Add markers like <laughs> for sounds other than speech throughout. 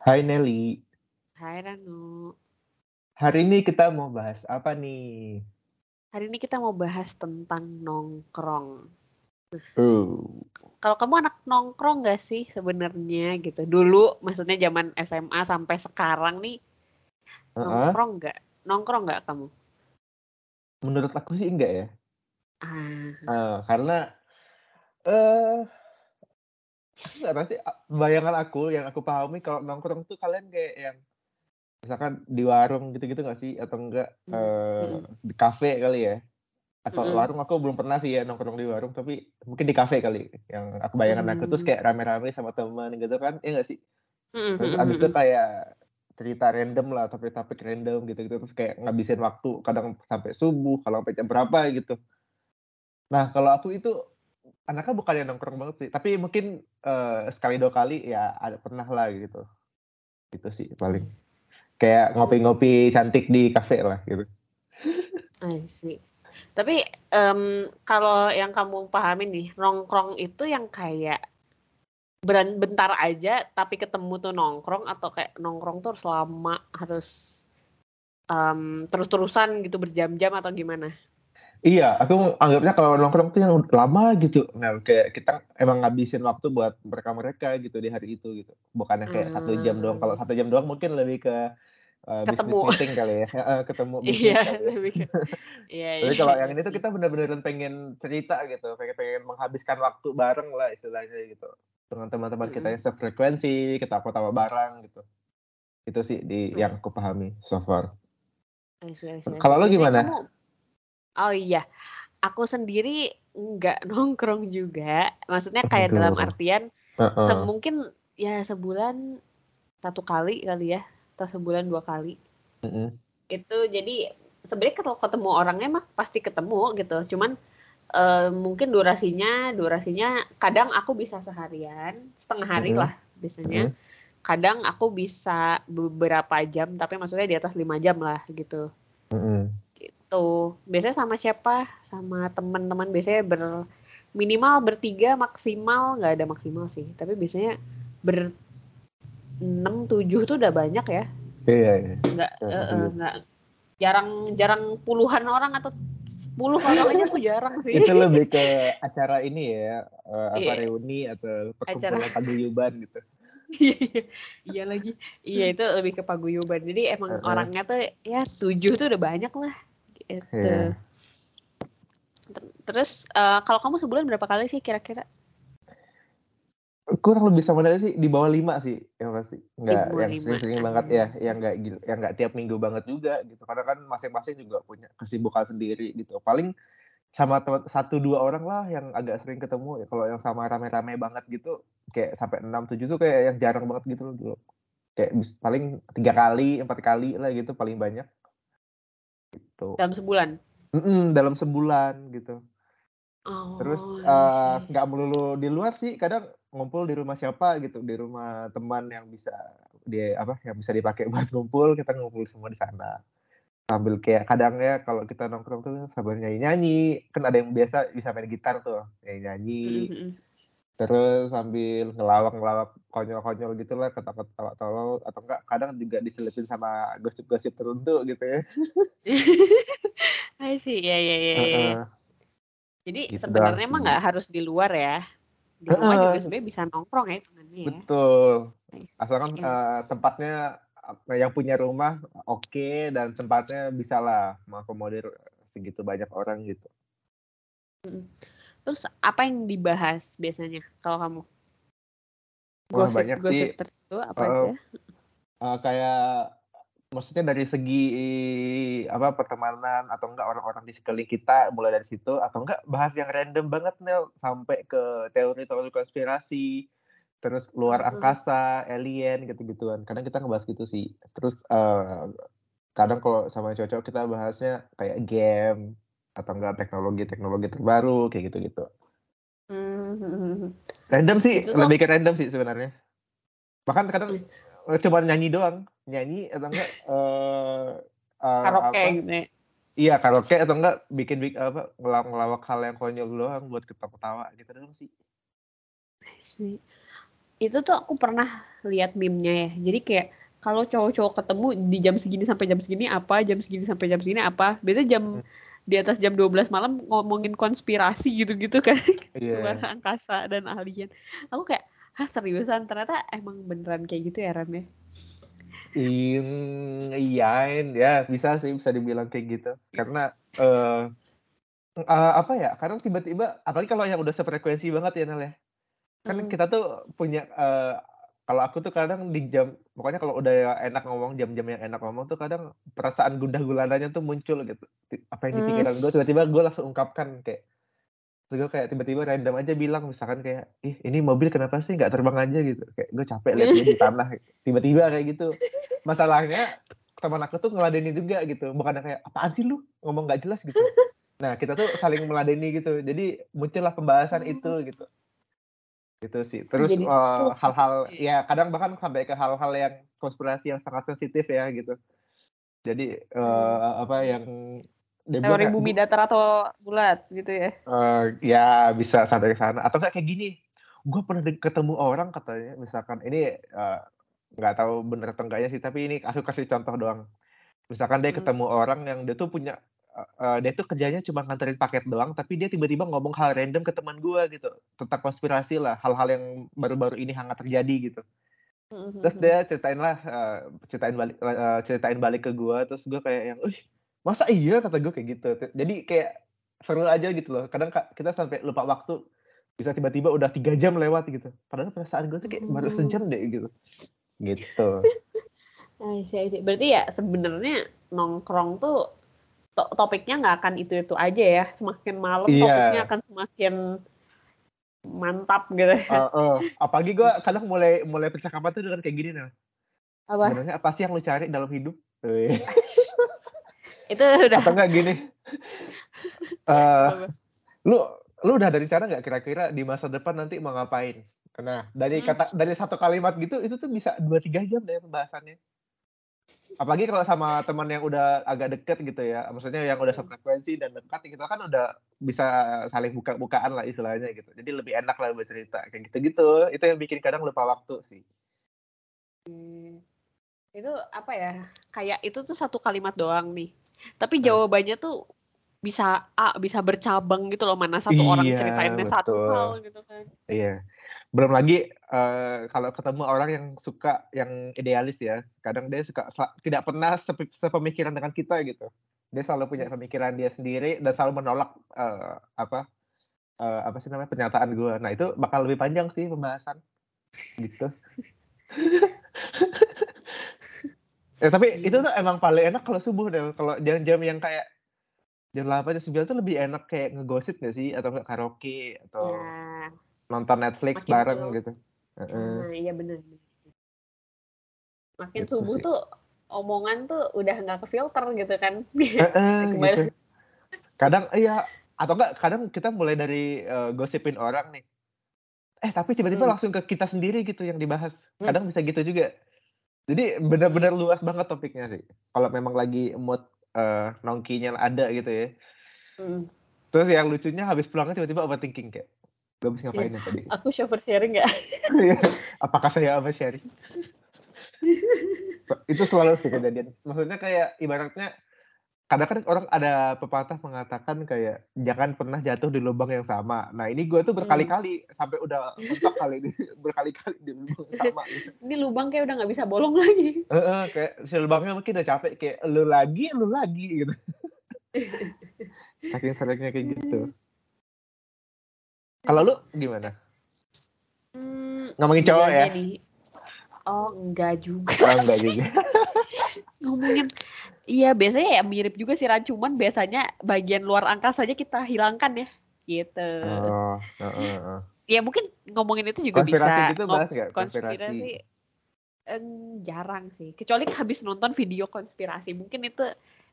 Hai Nelly. Hai Ranu. Hari ini kita mau bahas apa nih? Hari ini kita mau bahas tentang nongkrong. Uh, Kalau kamu anak nongkrong gak sih sebenarnya gitu? Dulu maksudnya zaman SMA sampai sekarang nih uh-uh. nongkrong nggak? Nongkrong nggak kamu? Menurut aku sih enggak ya. Ah, Eh, karena eh nggak a- bayangan aku yang aku pahami kalau nongkrong tuh kalian kayak yang misalkan di warung gitu-gitu nggak sih atau enggak Hmm, eh mm-mm. di kafe kali ya? Atau Mm-mm. warung aku belum pernah sih ya nongkrong di warung tapi mungkin di kafe kali yang aku bayangan aku terus Hmm. kayak rame-rame sama teman gitu kan ya nggak sih? Mm-mm, Terus abis itu kayak cerita random lah, topik-topik random gitu-gitu. Terus kayak ngabisin waktu, kadang sampai subuh, kalau sampai jam berapa gitu. Nah, kalau aku itu anaknya bukan yang nongkrong banget sih. Tapi mungkin eh, sekali dua kali ya ada pernah lah gitu. Itu sih paling. Kayak ngopi-ngopi cantik di kafe lah gitu. <laughs> I see. Tapi em, kalau yang kamu pahami nih, nongkrong itu yang kayak beran bentar aja tapi ketemu tuh nongkrong atau kayak nongkrong tuh harus lama harus em, terus-terusan gitu berjam-jam atau gimana? Iya, aku anggapnya kalau nongkrong tuh yang lama gitu. Nah, kayak kita emang ngabisin waktu buat mereka-mereka gitu di hari itu gitu. Bukannya kayak satu jam doang. Kalau Ah, satu jam doang mungkin lebih ke business ketemu. meeting kali ya. Eh, ketemu bisnis <laughs> Iya, ya. lebih ke <laughs> iya Tapi iya kalau yang iya ini tuh kita bener-bener pengen cerita gitu, pengen pengen menghabiskan waktu bareng lah istilahnya gitu. Dengan teman-teman kita Mm-mm. yang sefrekuensi, kita ketawa bareng gitu. Itu sih di Nah, yang aku pahami so far. Kalau lo Biasanya gimana? kamu, oh iya, aku sendiri nggak <laughs> nongkrong juga. Maksudnya kayak dalam Aduh. artian Heeh. semungkin ya sebulan satu kali kali ya, atau sebulan dua kali. Mm-mm. Itu jadi sebenarnya kalau ketemu orangnya mah pasti ketemu gitu. Cuman eh, mungkin durasinya, durasinya kadang aku bisa seharian, setengah hari Mm-mm. lah biasanya. Mm-mm. Kadang aku bisa beberapa jam, tapi maksudnya di atas lima jam lah gitu. Mm-mm. Gitu. Biasanya sama siapa? Sama teman-teman biasanya ber minimal bertiga maksimal nggak ada maksimal sih. Tapi biasanya ber enam tujuh tuh udah banyak ya. Iya, iya. Nggak Ya, eh, setuju. nggak jarang jarang puluhan orang atau 10 orang aja tuh jarang sih. Itu lebih ke acara ini ya, eh, apa Iya, reuni atau acara perkumpulan paguyuban gitu. iya iya. Iya lagi. Iya itu lebih ke paguyuban. Jadi emang orangnya tuh ya tujuh tuh udah banyak lah. Iya. Ter- Terus eh, kalau kamu sebulan berapa kali sih kira-kira? Kurang lebih sama dari sih di bawah lima sih yang pasti. Nggak yang sering-sering banget ya, yang nggak yang nggak tiap minggu banget juga gitu. Karena kan masing-masing juga punya kesibukan sendiri gitu. Paling sama teman satu dua orang lah yang agak sering ketemu ya. Kalau yang sama rame-rame banget gitu, kayak sampai enam tujuh tuh kayak yang jarang banget gitu loh dulu. Kayak paling tiga kali, empat kali lah gitu paling banyak gitu. Dalam sebulan? Mm-mm, dalam sebulan gitu. Terus Oh, I eh, nggak melulu di luar sih, kadang ngumpul di rumah siapa gitu, di rumah teman yang bisa dia apa yang bisa dipakai <laughs> buat ngumpul, kita ngumpul semua di sana. Sambil kayak kadang ya kalau kita nongkrong tuh sambil nyanyi-nyanyi, kan ada yang biasa bisa main gitar tuh, nyanyi-nyanyi, Mm-mm. Terus sambil ngelawak-ngelawak konyol-konyol gitu lah, ketawa-ketawa tolol, atau enggak kadang juga diselipin sama gosip-gosip tertentu gitu ya. <laughs> I see. Ya ya ya Jadi gitu sebenarnya mah sih. nggak harus di luar ya. Di rumah juga Heeh, sebenarnya bisa nongkrong ya hitungannya ya. betul. Asalkan eh, tempatnya yang punya rumah oke dan tempatnya bisa lah mengakomodir segitu banyak orang gitu. Mm. Terus apa yang dibahas biasanya kalau kamu? Wah banyak sih. Gosip-gosip tertentu apa eh, aja? eh, kayak maksudnya dari segi apa pertemanan atau enggak orang-orang di sekeliling kita mulai dari situ atau enggak bahas yang random banget Nel sampai ke teori-teori konspirasi terus luar angkasa alien gitu-gituan kadang kita ngebahas gitu sih terus eh, kadang kalau sama cocok kita bahasnya kayak game atau enggak teknologi-teknologi terbaru kayak gitu-gitu Hmm. random sih Itu lebih ke random sih sebenarnya bahkan kadang eh, cuma nyanyi doang nyanyi atau enggak eh eh, karaoke apa gitu ya. iya karaoke atau enggak bikin bik apa ngelawak ngelawak hal yang konyol doang buat ketawa-ketawa gitu doang sih see. itu tuh aku pernah lihat meme-nya ya. Jadi kayak kalau cowok-cowok ketemu di jam segini sampai jam segini apa, jam segini sampai jam segini apa. Biasanya jam hmm. Di atas jam 12 malam ngomongin konspirasi gitu-gitu kan. Yeah. Luar angkasa dan alien. Aku kayak, "Hah, seriusan? Ternyata emang beneran kayak gitu ya, Ram ya?" iya, ya bisa sih bisa dibilang kayak gitu. Karena uh, uh, apa ya? Karena tiba-tiba apalagi kalau yang udah sefrekuensi banget ya Nel ya. Kan hmm. kita tuh punya, uh, kalau aku tuh kadang di jam pokoknya kalau udah enak ngomong, jam-jam yang enak ngomong tuh kadang perasaan gundah gulananya tuh muncul gitu. Apa yang di hmm. pikiran gue tiba-tiba gue langsung ungkapkan kayak terus gue kayak tiba-tiba random aja bilang misalkan kayak, "Ih, ini mobil kenapa sih nggak terbang aja?" gitu. Kayak gue capek lihat dia di <laughs> tanah, tiba-tiba kayak gitu. Masalahnya teman aku tuh ngeladenin juga gitu, bukannya kayak, "Apaan sih lu, ngomong nggak jelas?" gitu. Nah, kita tuh saling meladeni gitu. Jadi muncullah pembahasan itu oh. gitu. Gitu sih. Terus hal hal-hal ya kadang bahkan sampai ke hal-hal yang konspirasi yang sangat sensitif ya gitu. Jadi uh, apa yang teori bumi datar atau bulat gitu ya? Uh, ya bisa sampai ke sana. Atau kayak gini, gue pernah ketemu orang katanya, misalkan ini nggak uh, tahu bener atau enggaknya sih, tapi ini aku kasih contoh doang. Misalkan dia hmm. ketemu orang yang dia tuh punya uh, dia tuh kerjanya cuma nganterin paket doang, tapi dia tiba-tiba ngomong hal random ke teman gue gitu, tentang konspirasi lah, hal-hal yang baru-baru ini hangat terjadi gitu. Mm-hmm. Terus dia ceritain lah, uh, ceritain balik, uh, ceritain balik ke gue, terus gue kayak yang, "Ih, masa iya?" kata gue kayak gitu. Jadi kayak seru aja gitu loh. Kadang kita sampai lupa waktu, bisa tiba-tiba udah tiga jam lewat gitu. Padahal perasaan gue tuh kayak baru sejam deh gitu. Gitu. <laughs> I see, Berarti ya sebenarnya nongkrong tuh to topiknya nggak akan itu-itu aja ya. Semakin malam yeah. topiknya akan semakin mantap gitu. <laughs> Uh, uh. Apalagi gue kadang mulai mulai percakapan tuh dengan kayak gini nih. Apa? Sebenarnya apa sih yang lu cari dalam hidup? <laughs> itu udah. Atau enggak gini? <laughs> uh, lu lu udah dari cara nggak kira-kira di masa depan nanti mau ngapain? Nah dari hmm. kata dari satu kalimat gitu itu tuh bisa dua tiga jam deh pembahasannya apalagi kalau sama teman yang udah agak deket gitu ya maksudnya yang udah frekuensi dan dekat kita kan udah bisa saling buka-bukaan lah istilahnya gitu. Jadi lebih enak lah bercerita kayak gitu-gitu. Itu yang bikin kadang lupa waktu sih. Hmm, itu apa ya kayak itu tuh satu kalimat doang nih. Tapi hmm. jawabannya tuh bisa A bisa bercabang gitu loh mana satu iya, orang ceritainnya betul. satu hal gitu kan. Iya belum lagi uh, kalau ketemu orang yang suka yang idealis ya kadang dia suka tidak pernah sepemikiran dengan kita gitu. Dia selalu punya pemikiran dia sendiri dan selalu menolak uh, apa uh, apa sih namanya pernyataan gue nah itu bakal lebih panjang sih pembahasan. Gitu. Ya <laughs> tapi itu tuh emang paling enak kalau subuh deh kalau jam-jam yang kayak jam 8 jam 9 tuh lebih enak kayak ngegosip gak sih? Atau karaoke atau ya. Nonton Netflix Makin bareng tuh. gitu. Nah, iya benar. Makin gitu subuh sih. tuh omongan tuh udah nggak ke filter gitu kan. <laughs> Gitu. Kadang iya atau enggak kadang kita mulai dari uh, gosipin orang nih. Eh tapi tiba-tiba hmm. langsung ke kita sendiri gitu yang dibahas. Hmm. Kadang hmm. bisa gitu juga. Jadi benar-benar luas banget topiknya sih. Kalau memang lagi mood uh, nongkinya ada gitu ya. Hmm. Terus yang lucunya habis pulangnya tiba-tiba overthinking kayak, gue habis ngapain ya, tadi? Aku chauffeur sharing nggak? <laughs> Iya. Apakah saya over sharing? <laughs> itu selalu sih kejadian. Maksudnya kayak ibaratnya kadang kan orang ada pepatah mengatakan kayak jangan pernah jatuh di lubang yang sama. Nah ini gue tuh berkali-kali hmm. sampai udah mentok kali ini <laughs> berkali-kali di lubang yang sama. Gitu. ini lubang kayak udah nggak bisa bolong lagi. Uh, uh, kayak si lubangnya mungkin udah capek kayak lu lagi, lu lagi gitu. Saking seringnya kayak gitu. Kalau lu gimana? Hmm, Ngomongin cowok ya? Nih. Oh enggak juga. Oh enggak juga. <laughs> Ngomongin Iya, biasanya ya mirip juga sih Ran, cuman biasanya bagian luar angka saja kita hilangkan ya, gitu. Oh, uh, uh, uh. Ya mungkin ngomongin itu juga konspirasi bisa. Gitu bahas gak? Konspirasi, konspirasi eh, jarang sih, kecuali habis nonton video konspirasi, mungkin itu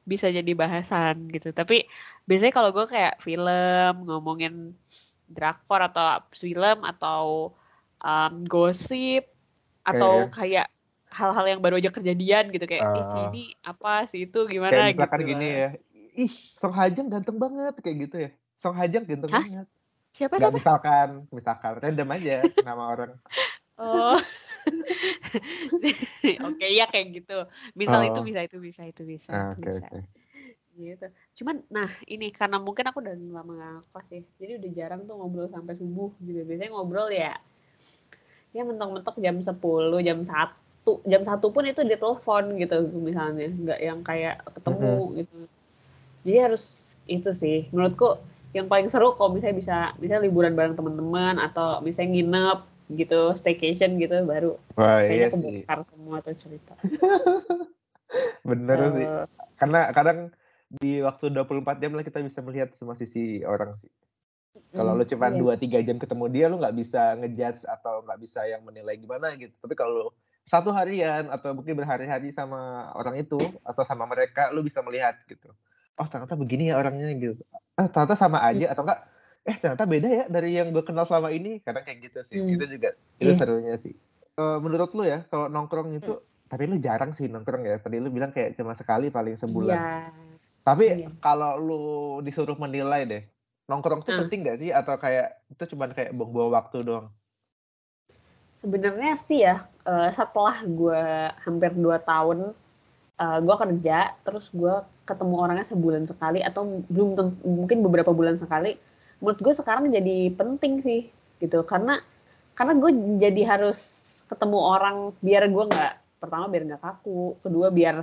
bisa jadi bahasan gitu. Tapi biasanya kalau gue kayak film, ngomongin drakor atau film atau um, gosip atau kayak hal-hal yang baru aja kejadian gitu kayak uh, eh, si ini apa si itu gimana kayak misalkan gitu gini ya ih Song Hajang ganteng banget kayak gitu ya Song Hajang ganteng Hah? banget siapa Gak, misalkan misalkan random aja nama orang Oh. <laughs> Oke, ya kayak gitu. Misal itu Oh. bisa itu bisa itu bisa Ah, itu oke bisa. oke. Gitu. Cuman nah ini karena mungkin aku udah lama nggak ngekos ya. Jadi udah jarang tuh ngobrol sampai subuh gitu. Biasanya ngobrol ya ya mentok-mentok jam 10, jam 1. Jam 1 pun itu di telepon gitu misalnya, nggak yang kayak ketemu Mhm. gitu. Jadi harus itu sih menurutku yang paling seru kalau misalnya bisa bisa liburan bareng teman-teman atau misalnya nginep gitu, staycation gitu baru Wah, kayaknya iya sih. kebongkar semua tuh cerita. <laughs> Bener sih. Eee Karena kadang di waktu 24 jam lah kita bisa melihat semua sisi orang sih. Kalau Mhm, lu cuman iya. 2, 3 jam ketemu dia, lu nggak bisa nge-judge atau nggak bisa yang menilai gimana gitu. Tapi kalau 1 harian atau mungkin berhari-hari sama orang itu atau sama mereka, lu bisa melihat gitu. Oh ternyata begini ya orangnya gitu. Ah ternyata sama aja atau enggak, eh ternyata beda ya dari yang gue kenal selama ini. Kadang kayak gitu sih. Mmm. Itu juga itu Iya. serunya sih. Eee, menurut lu ya kalau nongkrong itu tapi lu jarang sih nongkrong ya. Tadi lu bilang kayak cuma sekali paling sebulan. Iya. Tapi Iya. kalau lu disuruh menilai deh, nongkrong tuh Heeh. penting nggak sih atau kayak itu cuman kayak buang-buang waktu doang? Sebenarnya sih ya, eee, setelah gue hampir 2 tahun, eee, gue kerja, terus gue ketemu orangnya sebulan sekali atau belum mungkin beberapa bulan sekali, menurut gue sekarang jadi penting sih, gitu. Karena karena gue jadi harus ketemu orang biar gue nggak pertama biar nggak kaku, kedua biar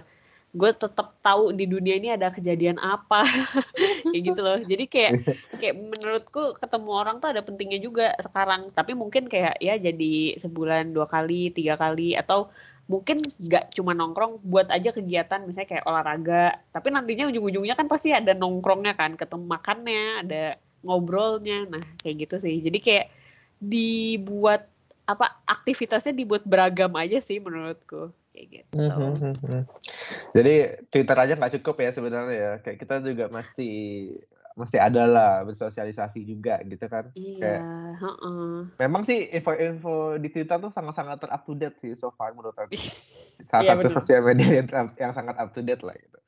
gue tetap tahu di dunia ini ada kejadian apa, <laughs> kayak gitu loh. Jadi kayak <laughs> kayak menurutku ketemu orang tuh ada pentingnya juga sekarang. Tapi mungkin kayak ya jadi sebulan 2 kali, 3 kali, atau mungkin nggak cuma nongkrong, buat aja kegiatan. Misalnya kayak olahraga, tapi nantinya ujung-ujungnya kan pasti ada nongkrongnya kan, ketemu makannya, ada ngobrolnya, nah kayak gitu sih. Jadi kayak dibuat apa, aktivitasnya dibuat beragam aja sih menurutku, kayak gitu. mhm mhm. Jadi Twitter aja nggak cukup ya sebenarnya ya, kayak kita juga mesti mesti ada lah bersosialisasi juga gitu kan. Iya, Kayak heeh. memang sih info-info di Twitter tuh sangat-sangat ter-up to date sih so far menurut aku. Salah Iya satu bener. sosial media yang yang sangat up to date lah gitu.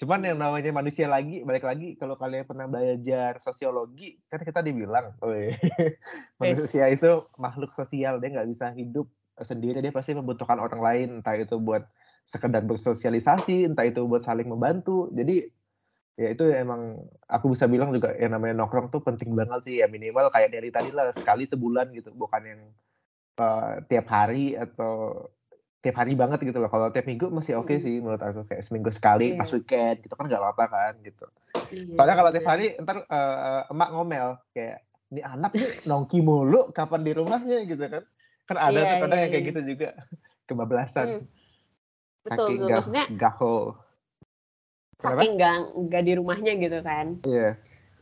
Cuman yang Iya. namanya manusia lagi, balik lagi kalau kalian pernah belajar sosiologi, kan kita dibilang, <laughs> manusia itu makhluk sosial, dia nggak bisa hidup, sendiri, dia pasti membutuhkan orang lain, entah itu buat sekedar bersosialisasi, entah itu buat saling membantu. Jadi, ya itu emang aku bisa bilang juga yang namanya nongkrong tuh penting banget sih, ya minimal kayak dari tadi lah, sekali sebulan gitu, bukan yang, eee, tiap hari atau tiap hari banget gitu loh. Kalau tiap minggu masih oke Mhm. sih menurut aku, kayak seminggu sekali pas Iya. weekend gitu kan nggak apa-apa kan gitu. Iya, Soalnya kalau tiap bener. hari entar, eee, emak ngomel, kayak, "Nih anak nih nongki mulu, kapan di rumahnya?" Gitu kan. Kan ada Iya tuh kadang iya yang kayak iya. gitu juga, kebablasan. Mmm. Betul Saking betul, gah maksudnya. Kenapa? saking nggak nggak di rumahnya gitu kan. Iya.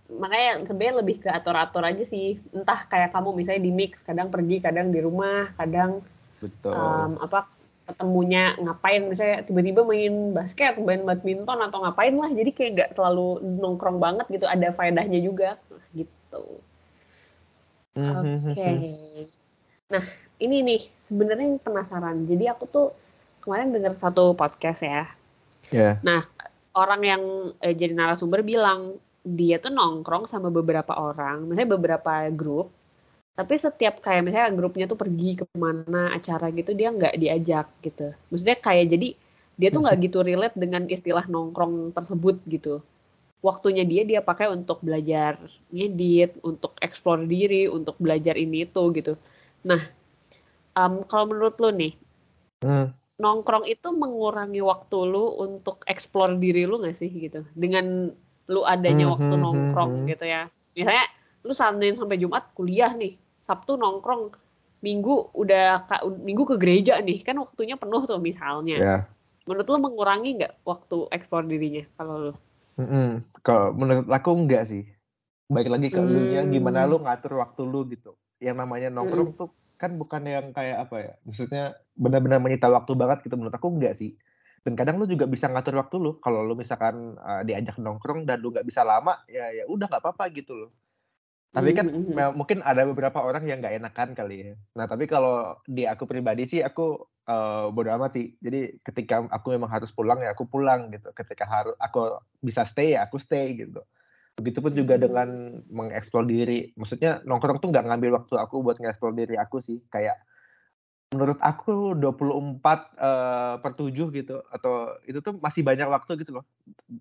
Makanya sebenarnya lebih ke atur-atur aja sih. Entah kayak kamu misalnya di-mix, kadang pergi, kadang di rumah, kadang, Betul. mmm, apa, ketemunya ngapain, misalnya tiba-tiba main basket, main badminton, atau ngapain lah. Jadi kayak nggak selalu nongkrong banget gitu, ada faedahnya juga, gitu. Mmm, mhm Oke. mhm. Nah, ini nih, sebenarnya penasaran. Jadi aku tuh kemarin denger satu podcast ya. Iya. Nah, orang yang, eee, jadi narasumber bilang, dia tuh nongkrong sama beberapa orang, misalnya beberapa grup, tapi setiap kayak misalnya grupnya tuh pergi ke mana acara gitu, dia nggak diajak gitu. Maksudnya kayak jadi, dia tuh nggak gitu relate dengan istilah nongkrong tersebut gitu. Waktunya dia, dia pakai untuk belajar ngedit, untuk explore diri, untuk belajar ini itu gitu. Nah, mmm, kalau menurut lu nih, Mmm. nongkrong itu mengurangi waktu lu untuk explore diri lu nggak sih gitu? Dengan lu adanya waktu Mhm nongkrong mhm. gitu ya. Misalnya lu Senin sampai Jumat kuliah nih, Sabtu nongkrong, Minggu udah Minggu ke gereja nih, kan waktunya penuh tuh misalnya. Iya. Menurut lu mengurangi nggak waktu explore dirinya kalau lu? Mhm. Kalau menurut aku enggak sih. Balik lagi ke elunya, gimana Mmm. lu ngatur waktu lu gitu. Yang namanya nongkrong tuh kan bukan yang kayak apa ya, maksudnya benar-benar menyita waktu banget gitu, menurut aku enggak sih. Dan kadang lu juga bisa ngatur waktu lu, kalau lu misalkan, eee, diajak nongkrong dan lu nggak bisa lama, ya ya udah nggak apa-apa gitu loh. Tapi kan mhm me mhm. mungkin ada beberapa orang yang nggak enakan kali ya. Nah tapi kalau di aku pribadi sih aku, eee, bodo amat sih. Jadi ketika aku memang harus pulang, ya aku pulang gitu. Ketika haru aku bisa stay, ya aku stay gitu. Begitupun juga dengan mengeksplor diri. Maksudnya nongkrong tuh nggak ngambil waktu aku buat ngeksplor diri aku sih. Kayak menurut aku 24, eee, per 7 gitu atau itu tuh masih banyak waktu gitu loh.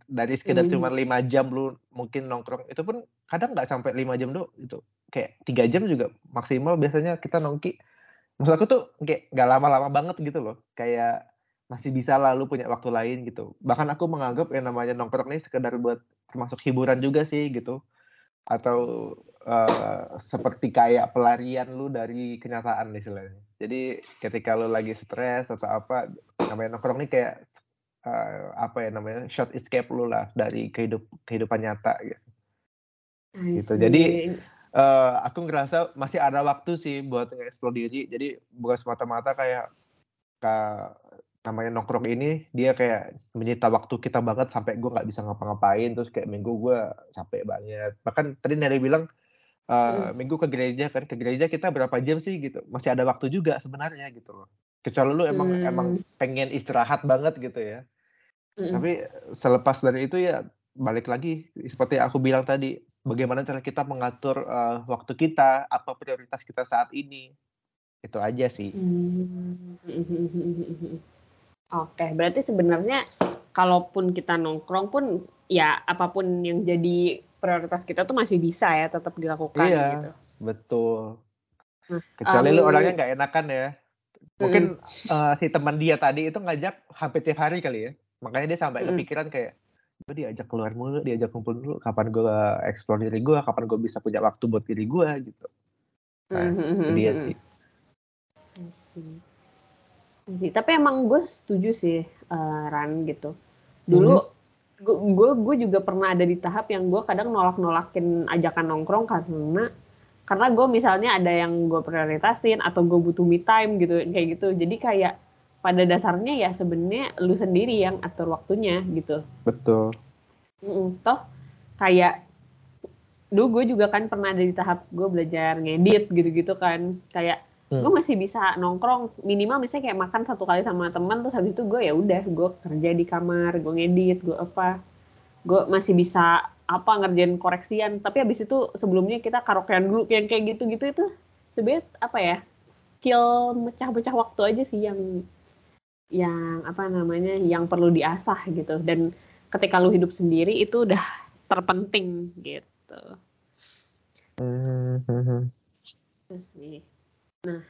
Dari sekedar cuma Mmm. 5 jam lu mungkin nongkrong, itu pun kadang nggak sampai 5 jam do gitu. Kayak 3 jam juga maksimal biasanya kita nongki. Maksud aku tuh kayak nggak lama-lama banget gitu loh, kayak masih bisalah lu punya waktu lain gitu. Bahkan aku menganggap yang namanya nongkrong nih sekedar buat termasuk hiburan juga sih gitu. Atau, eee, seperti kayak pelarian lu dari kenyataan istilahnya. Jadi ketika lu lagi stres atau apa, namanya nongkrong nih kayak, eee, apa ya namanya, short escape lu lah dari kehidup kehidupan nyata gitu. Gitu. Jadi, eee, aku ngerasa masih ada waktu sih buat nge-explore diri. Jadi bukan semata-mata kayak, ka namanya nongkrong ini dia kayak menyita waktu kita banget sampai gue nggak bisa ngapa-ngapain, terus kayak minggu gue capek banget. Bahkan tadi Nere bilang, Mhm. minggu ke gereja kan, ke gereja kita berapa jam sih gitu, masih ada waktu juga sebenarnya gitu loh. Kecuali lu emang emang Mmm. pengen istirahat banget gitu ya. Mhm. Tapi selepas dari itu ya balik lagi seperti yang aku bilang tadi, bagaimana cara kita mengatur, eee, waktu kita, apa prioritas kita saat ini. Itu aja sih. <laughs> Oke, berarti sebenarnya kalaupun kita nongkrong pun, ya apa pun yang jadi prioritas kita tuh masih bisa ya tetap dilakukan gitu. Iya, betul. Nah, Kecuali lu orangnya nggak enakan ya. Mungkin, Mhm. eee, si teman dia tadi itu ngajak hampir tiap hari kali ya. Makanya dia sampai Mhm. kepikiran kayak, "Gue diajak keluar mulu, diajak kumpul mulu, kapan gua explore diri gua, kapan gua bisa punya waktu buat diri gua?" Gitu. Nah, mhm itu mhm dia mhm. Sih. I see. Tapi emang gue setuju sih, eee, Ran gitu. Dulu Mhm. gu gue gue juga pernah ada di tahap yang gue kadang nolak-nolakin ajakan nongkrong karena karena gue misalnya ada yang gue prioritasin atau gue butuh me time gitu, kayak gitu. Jadi kayak pada dasarnya ya sebenarnya lu sendiri yang atur waktunya gitu. Betul. Mhm, toh kayak dulu gue juga kan pernah ada di tahap gue belajar ngedit gitu-gitu kan. Kayak gue Hmm. masih bisa nongkrong minimal misalnya kayak makan satu kali sama teman terus habis itu gue ya udah gue kerja di kamar, gue ngedit, gue apa. Gue masih bisa apa ngerjain koreksian, tapi habis itu sebelumnya kita karaokean dulu yang kayak gitu-gitu itu sebenarnya apa ya? Skill mecah-mecah waktu aja sih yang yang apa namanya, yang perlu diasah gitu dan ketika lu hidup sendiri itu udah terpenting gitu. Mmm, mhm. Itu sih. Nah,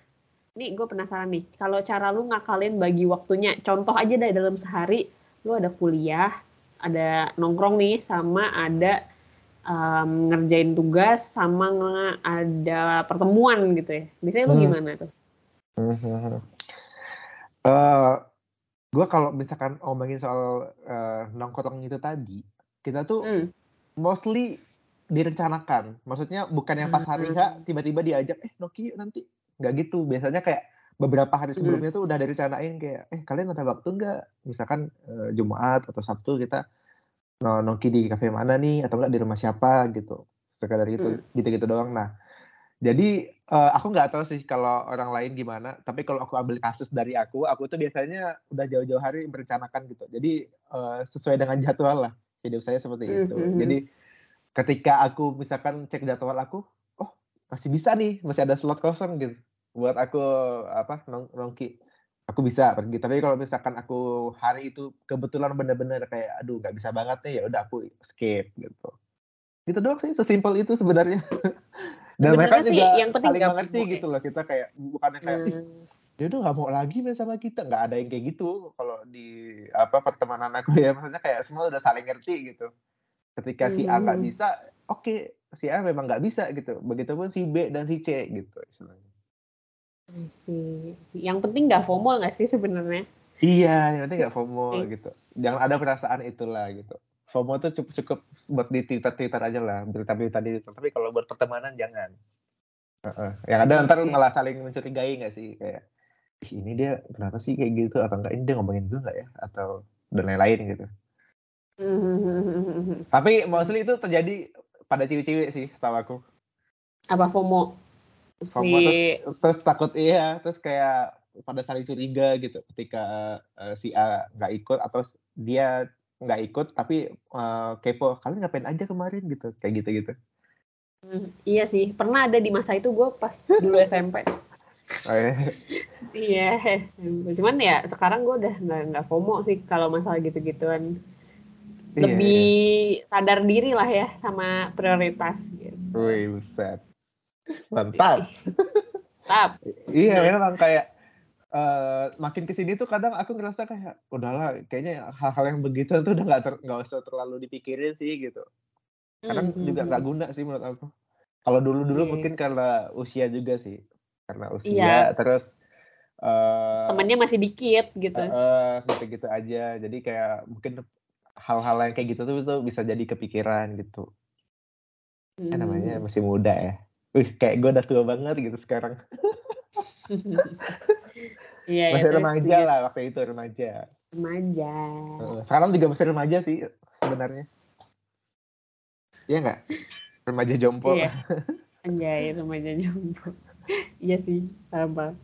ini gue penasaran nih, kalau cara lu ngakalin bagi waktunya, contoh aja deh dalam sehari lu ada kuliah, ada nongkrong nih, sama ada, mmm, ngerjain tugas, sama ada pertemuan gitu ya. Biasanya lu Mmm. gimana tuh? Mhm mhm. Eee, gua kalau misalkan ngomongin soal, eee, nongkrong itu tadi, kita tuh Mmm. mostly direncanakan. Maksudnya bukan yang pas hari H Ah. tiba-tiba diajak, "Eh, yuk nanti." Nggak gitu. Biasanya kayak beberapa hari Mhm. sebelumnya tuh udah direncanain kayak, "Eh, kalian ada waktu nggak?" Misalkan, eee, Jumat atau Sabtu kita no nongki di kafe mana nih atau enggak di rumah siapa gitu. Sekadar gitu, Mhm. gitu-gitu doang. Nah, jadi, eee, aku nggak tahu sih kalau orang lain gimana, tapi kalau aku ambil kasus dari aku, aku tuh biasanya udah jauh-jauh hari merencanakan gitu. Jadi, eee, sesuai dengan jadwal lah, hidup saya seperti Mmm, itu. mhm. Jadi ketika aku misalkan cek jadwal aku, "Oh, masih bisa nih, masih ada slot kosong," gitu, buat aku apa, nong nongki. Aku bisa pergi. Tapi kalau misalkan aku hari itu kebetulan bener-bener kayak, "Aduh nggak bisa banget nih," ya udah aku skip gitu. Itu doang sih, sesimpel itu sebenarnya. <laughs> Dan mereka sih juga yang penting saling mengerti ya? gitu loh. Kita kayak bukannya kayak, "Ih, Mmm. dia udah nggak mau lagi main sama kita." Nggak ada yang kayak gitu kalau di apa, pertemanan aku ya. Maksudnya kayak semua udah saling ngerti gitu. Ketika si A mhm nggak mhm. bisa, oke, si A memang nggak bisa gitu. Begitupun si B dan si C gitu istilahnya. I see I see. Yang penting nggak FOMO nggak sih sebenarnya? Iya, yang penting nggak FOMO Oke. gitu. Jangan ada perasaan itulah gitu. FOMO tuh cukup cukup buat di Twitter-Twitter ajalah, berita-berita di Twitter, tapi kalau buat pertemanan jangan. Heeh. Yang ada entar Oke. malah saling mencurigai nggak sih, kayak, "Ih, ini dia kenapa sih kayak gitu?" Atau enggak, "Ini dia ngomongin gue nggak ya?" Atau dan lain-lain gitu. Mhm. Tapi mostly itu terjadi pada cewek-cewek sih setahu aku. Apa FOMO? Si FOMO terus terus takut iya, terus kayak pada saling curiga gitu ketika, eee, si A nggak ikut atau dia nggak ikut tapi, eee, kepo, "Kalian ngapain aja kemarin?" Gitu, kayak gitu-gitu. Mmm, iya sih, pernah ada di masa itu gue pas <laughs> dulu SMP. Oh, iya. Iya, SMP. Cuman ya sekarang gue udah nggak nggak FOMO sih kalau masalah gitu-gituan. Iya, Lebih iya. sadar diri lah ya sama prioritas gitu. Wih, buset. Mantap. Tap. Iya, Nah. emang kayak eh makin ke sini tuh kadang aku ngerasa kayak udahlah kayaknya hal-hal yang begitu tuh udah nggak ter nggak usah terlalu dipikirin sih gitu. Kadang Mhm, juga nggak guna sih menurut aku. Kalau dulu-dulu Iya. mungkin karena usia juga sih. Karena Iya. usia terus eee Temennya masih dikit gitu. Heeh, gitu-gitu aja. Jadi kayak mungkin hal-hal yang kayak gitu tuh tuh bisa jadi kepikiran gitu. Eh, namanya Mmm. masih muda ya. Wih, kayak gue udah tua banget gitu sekarang. <laughs> Iya ya, Masih terus remaja juga lah waktu itu, remaja. Remaja. Sekarang juga masih remaja sih sebenarnya. Iya nggak? Remaja jompo. Iya. Anjay, remaja jompo. <laughs> Iya sih, paham.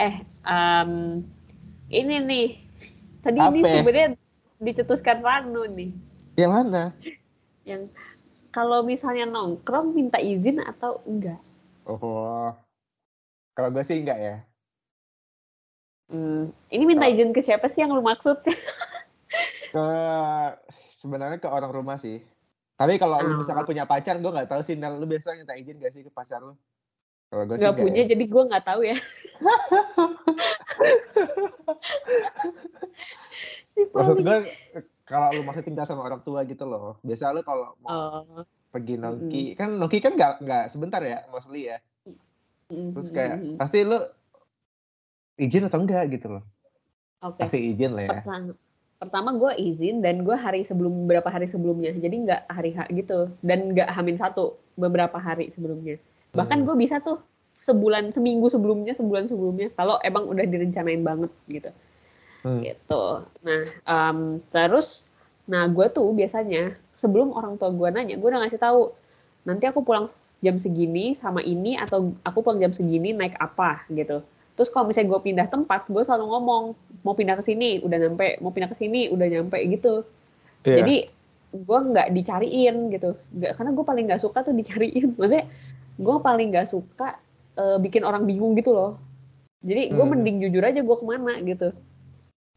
Eh, mmm, ini nih, tadi ini Apa? sebenarnya dicetuskan Ranu nih, Yang mana? yang kalau misalnya nongkrong minta izin atau enggak? Oh. Kalau gue sih enggak ya. Mmm, ini minta izin ke siapa sih yang lu maksud? <laughs> Ke sebenarnya ke orang rumah sih. Tapi kalau lu misalkan Oh. punya pacar, gue nggak tahu sih, Nel, lu biasanya minta izin nggak sih ke pacar lu? Kalau gue nggak punya, ya. jadi gue nggak tahu ya. <laughs> <laughs> Si Maksud gue, kalau lu masih tinggal sama orang tua gitu loh, biasa lu kalau mau Oh. pergi nongki, kan nongki kan nggak nggak sebentar ya, mostly ya. Terus kayak mhm. pasti lu izin atau enggak gitu loh. Oke. Pasti izin lah ya. Pertama pertama gue izin dan gue hari sebelum beberapa hari sebelumnya. Jadi nggak hari H gitu dan nggak H-1, beberapa hari sebelumnya. Bahkan Hmm. gue bisa tuh sebulan, seminggu sebelumnya, sebulan sebelumnya kalau emang udah direncanain banget gitu. Hmm. Gitu. Nah, mmm, terus nah gue tuh biasanya sebelum orang tua gue nanya, gue udah ngasih tahu, nanti aku pulang jam segini sama ini atau aku pulang jam segini naik apa gitu. Terus kalau misalnya gue pindah tempat, gue selalu ngomong, mau pindah ke sini udah nyampe, mau pindah ke sini udah nyampe gitu. Iya. Jadi gue nggak dicariin gitu, nggak karena gue paling nggak suka tuh dicariin. <laughs> Maksudnya gue paling nggak suka eee, bikin orang bingung gitu loh. Jadi gue Hmm. mending jujur aja gue ke mana gitu.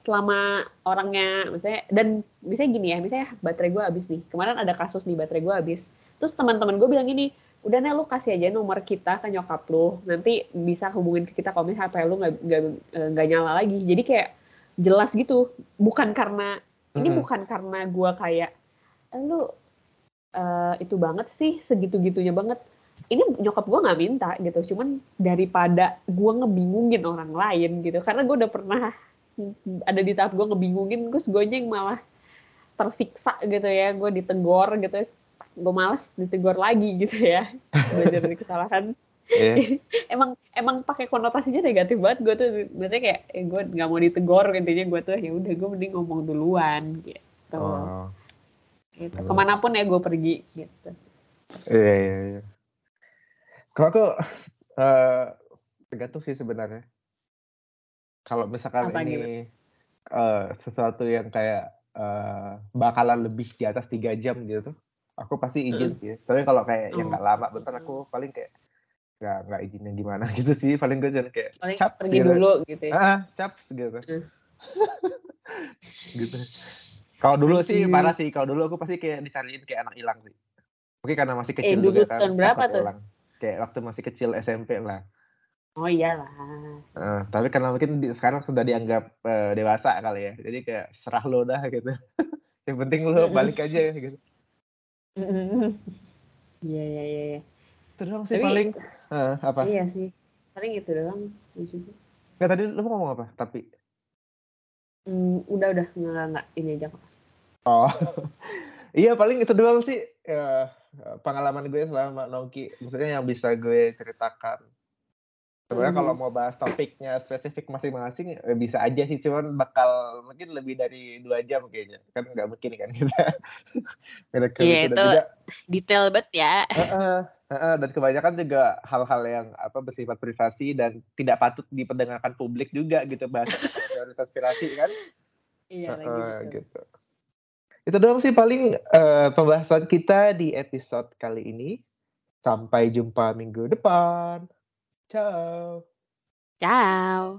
Selama orangnya maksudnya dan misalnya gini ya, misalnya baterai gue habis nih, kemarin ada kasus nih baterai gue habis. Terus teman-teman gue bilang gini, "Udah Nel lu kasih aja nomor kita ke nyokap lu, nanti bisa hubungin ke kita kalau misalnya HP lu nggak nggak nyala lagi." Jadi kayak jelas gitu, bukan karena ini Mhm. bukan karena gue kayak, "Eh, lu, eee, itu banget sih, segitu-gitunya banget." Ini nyokap gue nggak minta gitu, cuman daripada gue ngebingungin orang lain gitu, karena gue udah pernah ada di tahap gue ngebingungin, terus guanya yang malah tersiksa gitu ya, gue ditegor gitu, gue males ditegor lagi gitu ya, <laughs> belajar dari kesalahan. Iya. <laughs> Emang emang pakai konotasinya negatif banget gue tuh, maksudnya kayak, eh, gue nggak mau ditegor intinya gue tuh, ya udah gue mending ngomong duluan gitu. Oh. Gitu, Hmm. ke mana pun ya gue pergi gitu. Iya iya iya. Kalau aku, eee, tergantung sih sebenarnya. Kalau misalkan Apa ini, eee, sesuatu yang kayak, eee, bakalan lebih di atas 3 jam gitu, aku pasti izin sih. Tapi kalau kayak yang Oh. nggak lama bentar, aku paling kayak nggak nggak izin yang gimana <laughs> gitu sih, paling gue cuman kayak Paling caps pergi gitu. dulu gitu ya? Heeh, caps gitu. Heeh. Gitu. Kalau dulu sih Anjir. parah sih, kalau dulu aku pasti kayak dicariin kayak anak hilang sih. Mungkin karena masih Eh, kecil dulu juga kan, tahun berapa tuh? ilang. Kayak waktu masih kecil SMP lah. Oh iyalah. Heeh, tapi karena mungkin di sekarang sudah dianggap, eee, dewasa kali ya, jadi kayak serah lu dah gitu. <laughs> Yang penting lu Mhm. balik aja gitu. Mhm. Iya iya iya iya. Itu doang sih Tapi paling. Heeh, apa? iya sih, paling itu doang gue juga. Nggak tadi lu mau ngomong apa? Tapi? Mmm, udah udah, nggak nggak, ini aja kok. Oh. <laughs> Iya paling itu doang sih, eee, pengalaman gue selama nongki, maksudnya yang bisa gue ceritakan. Sebenarnya kalau Mhm. mau bahas topiknya spesifik masing-masing, eee, bisa aja sih, cuman bakal mungkin lebih dari 2 jam kayaknya, kan nggak mungkin kan kita <laughs> Iya itu juga detail banget ya. Heeh heeh, dan kebanyakan juga hal-hal yang apa, bersifat privasi dan tidak patut diperdengarkan publik juga gitu kalau <laughs> teori konspirasi kan. Iya lagi, Heeh, betul. gitu. Itu doang sih paling, eee, pembahasan kita di episode kali ini. Sampai jumpa minggu depan. Ciao. Ciao.